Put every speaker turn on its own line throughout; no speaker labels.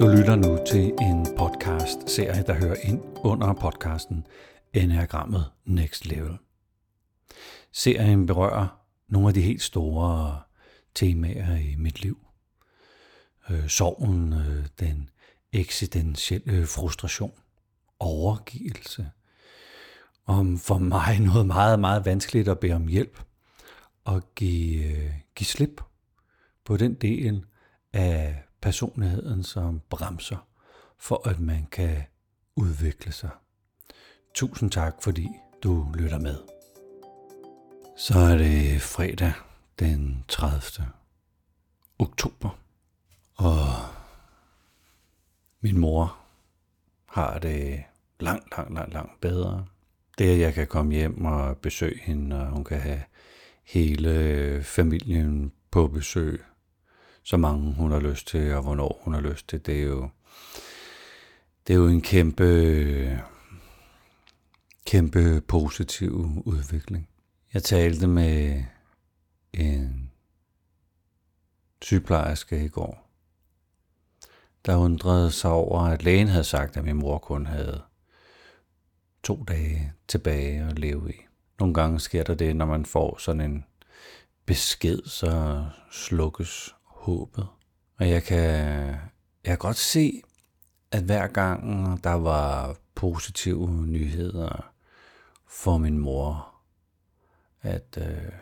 Du lytter nu til en podcast-serie, der hører ind under podcasten Enagrammet Next Level. Serien berører nogle af de helt store temaer i mit liv. Øh, sorgen, øh, den eksistentielle frustration, overgivelse. Om for mig noget meget, meget vanskeligt at bede om hjælp og give, øh, give slip på den del af personligheden, som bremser for, at man kan udvikle sig. Tusind tak, fordi du lytter med. Så er det fredag den 30. oktober, og min mor har det langt, langt, langt, langt bedre. Det, at jeg kan komme hjem og besøge hende, og hun kan have hele familien på besøg, så mange hun har lyst til, og hvornår hun har lyst til, det er jo, det er jo en kæmpe, kæmpe positiv udvikling. Jeg talte med en sygeplejerske i går, der undrede sig over, at lægen havde sagt, at min mor kun havde to dage tilbage at leve i. Nogle gange sker der det, når man får sådan en besked, så slukkes håbet. Og jeg kan, jeg kan godt se, at hver gang der var positive nyheder for min mor, at øh,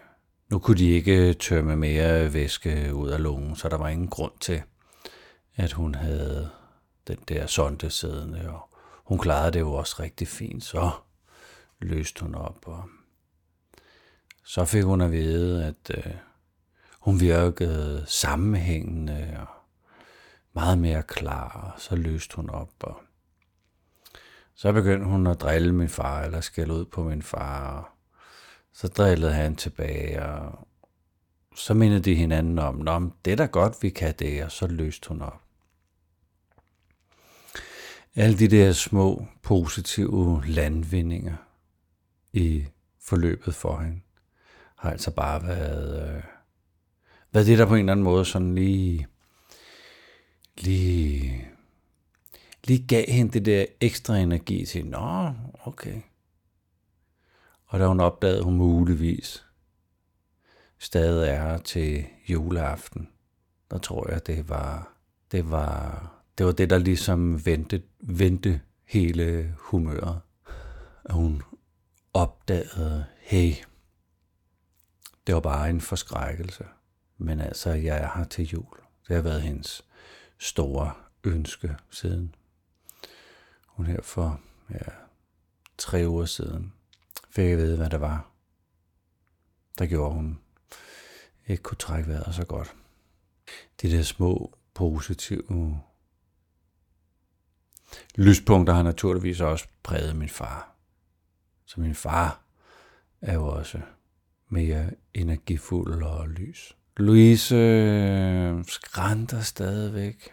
nu kunne de ikke tømme mere væske ud af lungen, så der var ingen grund til, at hun havde den der sonde siddende, og hun klarede det jo også rigtig fint, så løste hun op, og så fik hun at vide, at øh, hun virkede sammenhængende og meget mere klar, og så løste hun op, og så begyndte hun at drille min far, eller skælde ud på min far, og så drillede han tilbage, og så mindede de hinanden om, Nå, det er da godt, vi kan det, og så løste hun op. Alle de der små positive landvindinger i forløbet for hende, har altså bare været, øh, været det, der på en eller anden måde sådan lige, lige, lige gav hende det der ekstra energi til, nå, okay. Og da hun opdagede, hun muligvis stadig er her til juleaften, der tror jeg, det var, det var, det var det, der ligesom vendte, vendte hele humøret. At hun opdagede, hey, det var bare en forskrækkelse. Men altså, jeg er her til jul. Det har været hendes store ønske siden. Hun her for ja, tre uger siden fik jeg vide, hvad det var, der gjorde hun ikke kunne trække vejret så godt. De der små positive lyspunkter har naturligvis også præget min far. Så min far er jo også mere energifuld og lys. Louise øh, skrænter stadigvæk.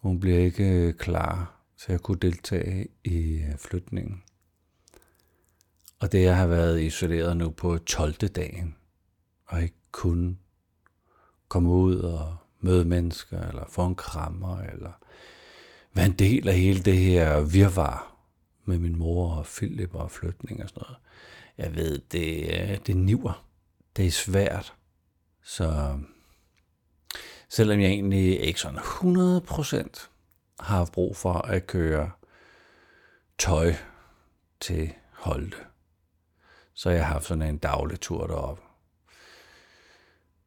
Hun bliver ikke øh, klar til at kunne deltage i øh, flytningen. Og det jeg har været isoleret nu på 12. dagen, og ikke kun komme ud og møde mennesker, eller få en krammer, eller være en del af hele det her virvar med min mor og Philip og flytning og sådan noget. Jeg ved, det, det niver. Det er svært. Så selvom jeg egentlig ikke sådan 100% har brug for at køre tøj til Holte, så jeg har haft sådan en daglig tur derop,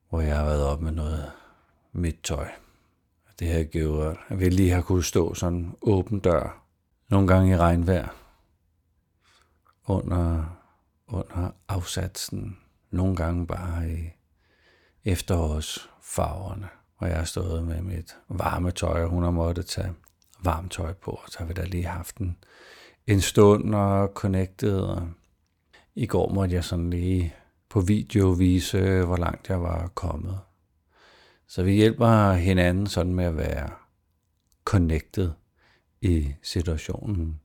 hvor jeg har været op med noget mit tøj. Det har gjort, at vi lige har kunne stå sådan åben dør, nogle gange i regnvejr, under, under afsatsen, nogle gange bare i efterårsfarverne, Og jeg har stået med mit varme tøj, og hun har måttet tage varmt tøj på, og så har vi da lige haft en, en stund og connected, og i går måtte jeg sådan lige på video vise, hvor langt jeg var kommet. Så vi hjælper hinanden sådan med at være connected i situationen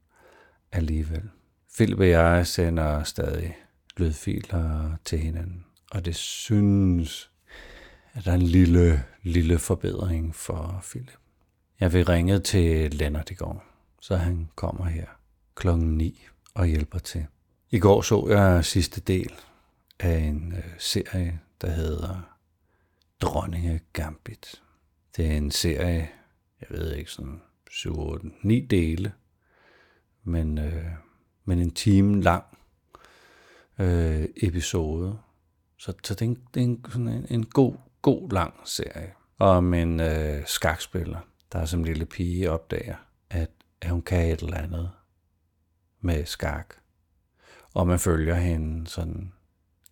alligevel. Philip og jeg sender stadig lydfiler til hinanden, og det synes, er der en lille, lille forbedring for Philip. Jeg vil ringe til Lennart i går, så han kommer her klokken 9 og hjælper til. I går så jeg sidste del af en øh, serie, der hedder Dronninge Gambit. Det er en serie, jeg ved ikke, sådan 7, 8, 9 dele, men, øh, men en time lang øh, episode. Så, så det er, en, det er en, sådan en, en god, god lang serie om en øh, skakspiller, der som lille pige opdager, at, at hun kan et eller andet med skak. Og man følger hende sådan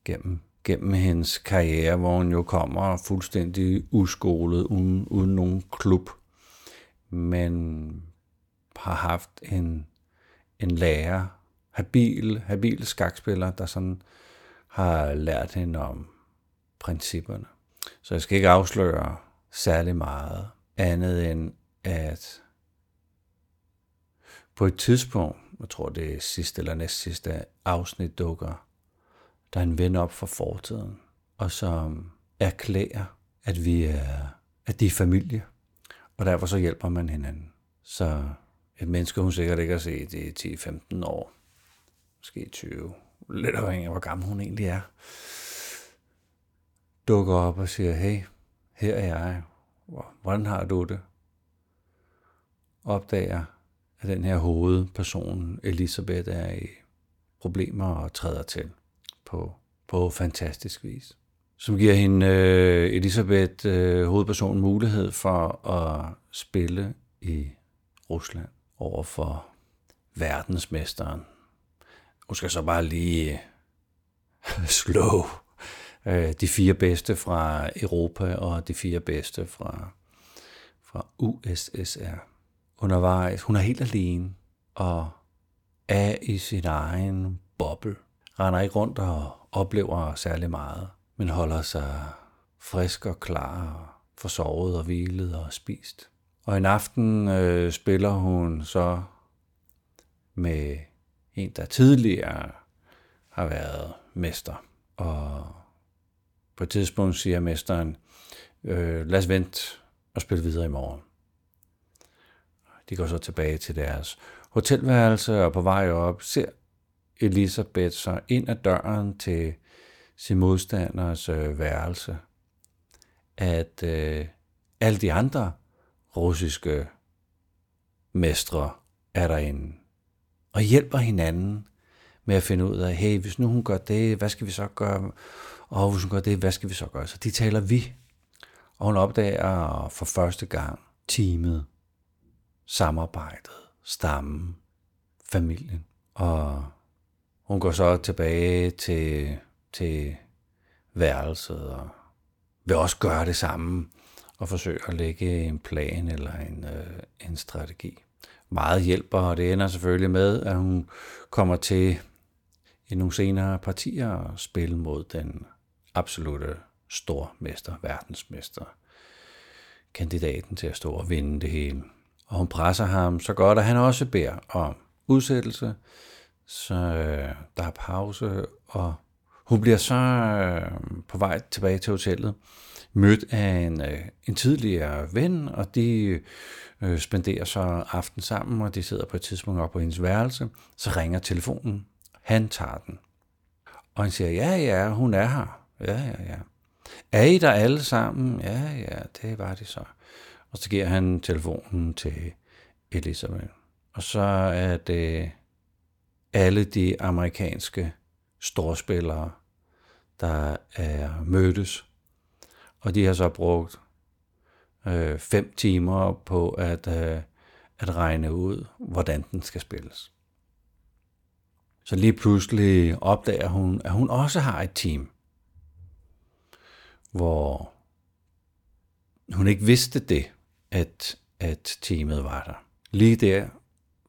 gennem, gennem hendes karriere, hvor hun jo kommer fuldstændig uskolet, uden, uden nogen klub, men har haft en, en lærer, habil, habil skakspiller, der sådan har lært hende om principperne. Så jeg skal ikke afsløre særlig meget andet end, at på et tidspunkt, jeg tror det er sidste eller næst sidste afsnit dukker, der er en ven op fra fortiden, og som erklærer, at vi er, at de er familie, og derfor så hjælper man hinanden. Så et menneske, hun sikkert ikke har set i 10-15 år, måske 20, lidt afhængig af, hvor gammel hun egentlig er, dukker op og siger, hey, her er jeg, hvordan har du det? Opdager, at den her hovedperson, Elisabeth, er i problemer og træder til på, på fantastisk vis. Som giver hende, øh, Elisabeth, øh, hovedpersonen, mulighed for at spille i Rusland over for verdensmesteren. Hun skal så bare lige slå uh, de fire bedste fra Europa og de fire bedste fra, fra USSR. Undervejs, hun er helt alene og er i sin egen boble render ikke rundt og oplever særlig meget, men holder sig frisk og klar og forsovet og hvilet og spist. Og en aften øh, spiller hun så med en, der tidligere har været mester. Og på et tidspunkt siger mesteren, øh, lad os vente og spille videre i morgen. De går så tilbage til deres hotelværelse og på vej op ser Elisabeth så ind ad døren til sin modstanders øh, værelse, at øh, alle de andre russiske mestre er derinde og hjælper hinanden med at finde ud af, hey, hvis nu hun gør det, hvad skal vi så gøre? Og hvis hun gør det, hvad skal vi så gøre? Så de taler vi. Og hun opdager for første gang teamet, samarbejdet, stammen, familien. Og hun går så tilbage til, til værelset og vil også gøre det samme og forsøge at lægge en plan eller en, øh, en strategi. Meget hjælper, og det ender selvfølgelig med, at hun kommer til i nogle senere partier og spille mod den absolute stormester, verdensmester, kandidaten til at stå og vinde det hele. Og hun presser ham så godt, at han også beder om udsættelse, så øh, der er pause, og hun bliver så øh, på vej tilbage til hotellet, mødt af en, øh, en tidligere ven, og de øh, spenderer så aften sammen, og de sidder på et tidspunkt op på hendes værelse. Så ringer telefonen. Han tager den. Og han siger, ja, ja, hun er her. Ja, ja, ja. Er I der alle sammen? Ja, ja, det var det så. Og så giver han telefonen til Elisabeth. Og så er det alle de amerikanske storspillere, der er mødtes. Og de har så brugt øh, fem timer på at, øh, at regne ud, hvordan den skal spilles. Så lige pludselig opdager hun, at hun også har et team, hvor hun ikke vidste det, at, at teamet var der. Lige der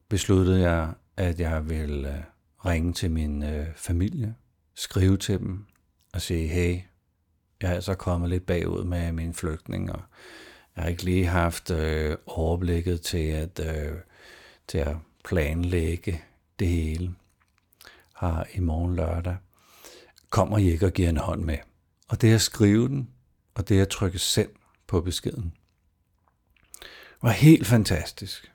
besluttede jeg at jeg vil øh, ringe til min øh, familie, skrive til dem og sige, hey, jeg er altså kommet lidt bagud med min flygtning, og jeg har ikke lige haft øh, overblikket til at, øh, til at planlægge det hele her i morgen lørdag. Kommer I ikke og giver en hånd med? Og det at skrive den, og det at trykke send på beskeden, var helt fantastisk.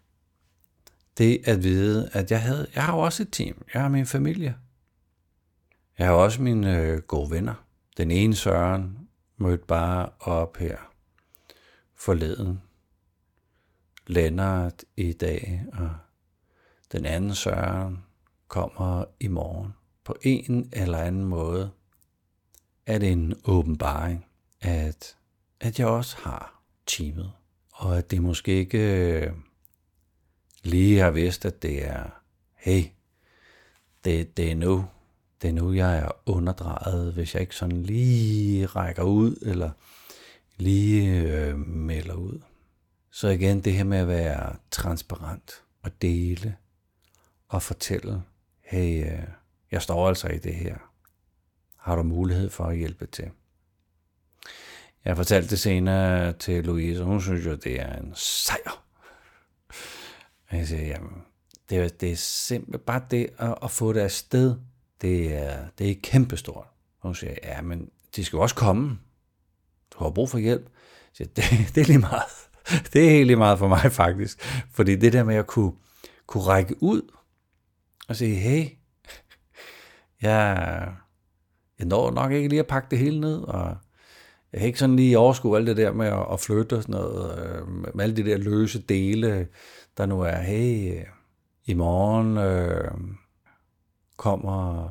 Det at vide, at jeg havde, jeg har jo også et team. Jeg har min familie. Jeg har også mine øh, gode venner. Den ene Søren mødte bare op her forleden. Lennart i dag, og den anden Søren kommer i morgen. På en eller anden måde er det en åbenbaring, at, at jeg også har teamet. Og at det måske ikke øh, lige har vidst, at det er, hey, det, det er nu, det er nu, jeg er underdrejet, hvis jeg ikke sådan lige rækker ud, eller lige øh, melder ud. Så igen det her med at være transparent og dele og fortælle, hey, øh, jeg står altså i det her. Har du mulighed for at hjælpe til? Jeg fortalte det senere til Louise, og hun synes jo, det er en sejr. Og jeg siger, jamen, det er, det er simpelthen bare det at, at få det afsted, det er, det er kæmpestort. Og hun siger, ja, men de skal jo også komme. Du har brug for hjælp. siger, det, det er lige meget. Det er helt lige meget for mig faktisk. Fordi det der med at kunne, kunne række ud og sige, hey, jeg, jeg når nok ikke lige at pakke det hele ned, og jeg kan ikke sådan lige overskue alt det der med at, at flytte og sådan noget, øh, med alle de der løse dele, der nu er, hey, øh, i morgen øh, kommer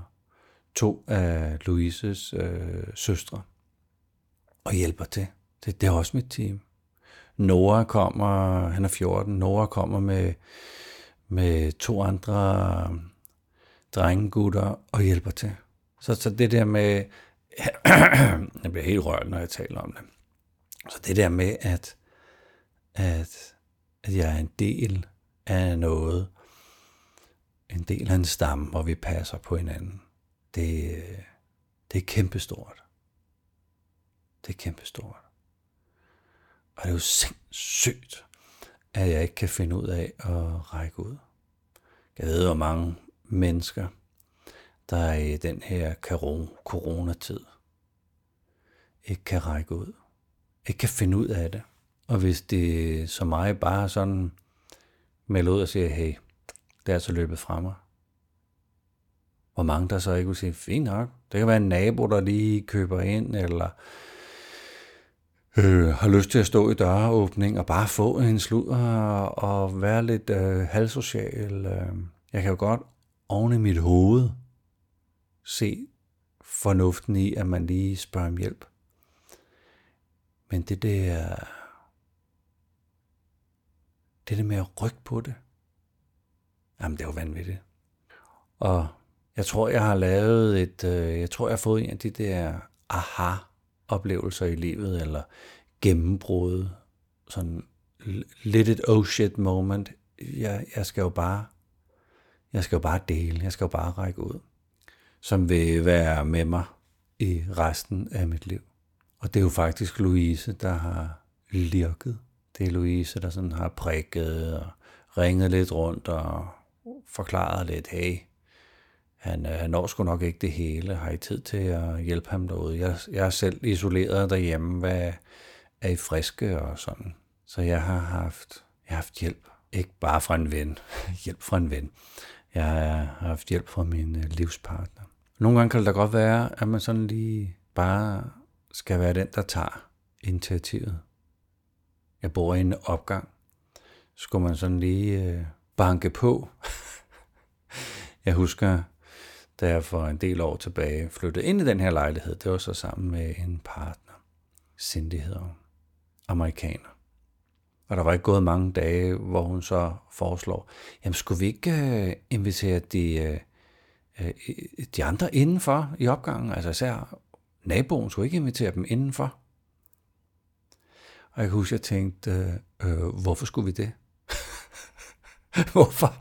to af Louises øh, søstre og hjælper til. Det, det er også mit team. Nora kommer, han er 14, Nora kommer med, med to andre øhm, drengegutter og hjælper til. Så, så det der med, jeg bliver helt rørt, når jeg taler om det. Så det der med, at, at, at jeg er en del af noget, en del af en stamme, hvor vi passer på hinanden, det, det er kæmpestort. Det er kæmpestort. Og det er jo sindssygt, at jeg ikke kan finde ud af at række ud. Jeg ved, hvor mange mennesker, der er i den her coronatid, ikke kan række ud. Ikke kan finde ud af det. Og hvis det så mig bare sådan melder ud og siger, hey, det er så løbet fra mig. Hvor mange der så ikke vil sige, fint nok. Det kan være en nabo, der lige køber ind, eller øh, har lyst til at stå i døråbning og bare få en sludder og være lidt øh, halvsocial. Øh. Jeg kan jo godt oven i mit hoved se fornuften i, at man lige spørger om hjælp. Men det der, det der med at rykke på det, jamen det er jo vanvittigt. Og jeg tror, jeg har lavet et, øh, jeg tror, jeg har fået en af de der oplevelser i livet, eller gennembrud, sådan lidt et oh shit moment. Jeg, jeg skal jo bare, jeg skal jo bare dele, jeg skal jo bare række ud, som vil være med mig i resten af mit liv. Og det er jo faktisk Louise, der har lirket. Det er Louise, der sådan har prikket og ringet lidt rundt og forklaret lidt, hey, han, øh, han når sgu nok ikke det hele. Har I tid til at hjælpe ham derude? Jeg, jeg er selv isoleret derhjemme. Hvad er I friske og sådan? Så jeg har haft, jeg har haft hjælp. Ikke bare fra en ven. hjælp fra en ven. Jeg har haft hjælp fra min øh, livspartner. Nogle gange kan det da godt være, at man sådan lige bare skal være den, der tager initiativet. Jeg bor i en opgang. Skulle man sådan lige øh, banke på. jeg husker, da jeg for en del år tilbage flyttede ind i den her lejlighed, det var så sammen med en partner. Cindy hedder hun. Amerikaner. Og der var ikke gået mange dage, hvor hun så foreslår, jamen skulle vi ikke øh, invitere de, øh, øh de andre indenfor i opgangen? Altså især naboen skulle ikke invitere dem indenfor. Og jeg kan huske, at jeg tænkte, øh, hvorfor skulle vi det? hvorfor,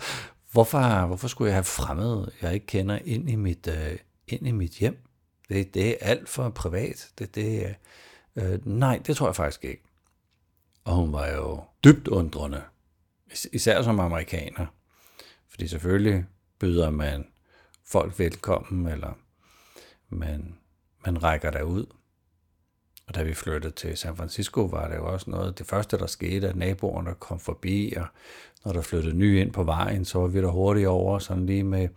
hvorfor, hvorfor skulle jeg have fremmede, jeg ikke kender, ind i mit, øh, ind i mit hjem? Det, det er alt for privat. Det, det, øh, nej, det tror jeg faktisk ikke. Og hun var jo dybt undrende, især som amerikaner. Fordi selvfølgelig byder man folk velkommen, eller man, man rækker ud. Og da vi flyttede til San Francisco, var det jo også noget, det første, der skete, at naboerne kom forbi, og når der flyttede nye ind på vejen, så var vi der hurtigt over, sådan lige med,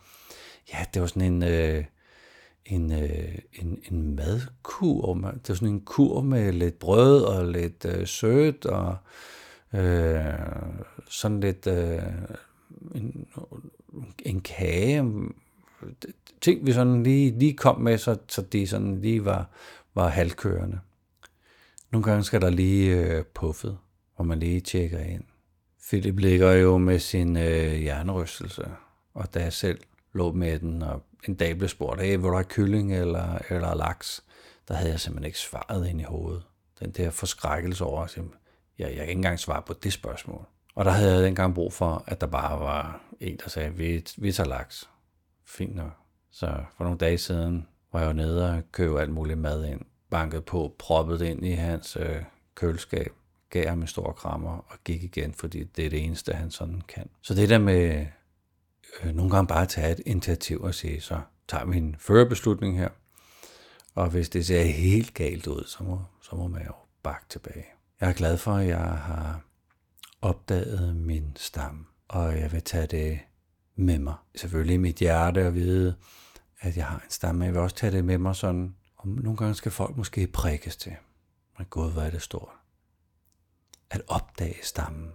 ja, det var sådan en, øh, en, øh, en, en madkur. Det var sådan en kur med lidt brød og lidt øh, sødt, og øh, sådan lidt øh, en, en kage. Ting, vi sådan lige, lige kom med, så, så de sådan lige var, var halvkørende. Nogle gange skal der lige øh, puffet, hvor man lige tjekker ind. Philip ligger jo med sin øh, hjernerystelse, og da jeg selv lå med den, og en dag blev spurgt, hey, hvor der er kylling eller, eller laks, der havde jeg simpelthen ikke svaret ind i hovedet. Den der forskrækkelse over, at jeg, jeg kan ikke engang svare på det spørgsmål. Og der havde jeg dengang brug for, at der bare var en, der sagde, vi, vi tager laks. Fint nok. Så for nogle dage siden var jeg jo nede og købte alt muligt mad ind bankede på, proppet ind i hans øh, køleskab, gav ham en stor krammer og gik igen, fordi det er det eneste, han sådan kan. Så det der med øh, nogle gange bare at tage et initiativ og sige, så tager vi en førerbeslutning her, og hvis det ser helt galt ud, så må, så må man jo bakke tilbage. Jeg er glad for, at jeg har opdaget min stamme, og jeg vil tage det med mig. Selvfølgelig i mit hjerte at vide, at jeg har en stamme. Jeg vil også tage det med mig sådan og nogle gange skal folk måske prikkes til. Men gud, hvor er det stort. At opdage stammen.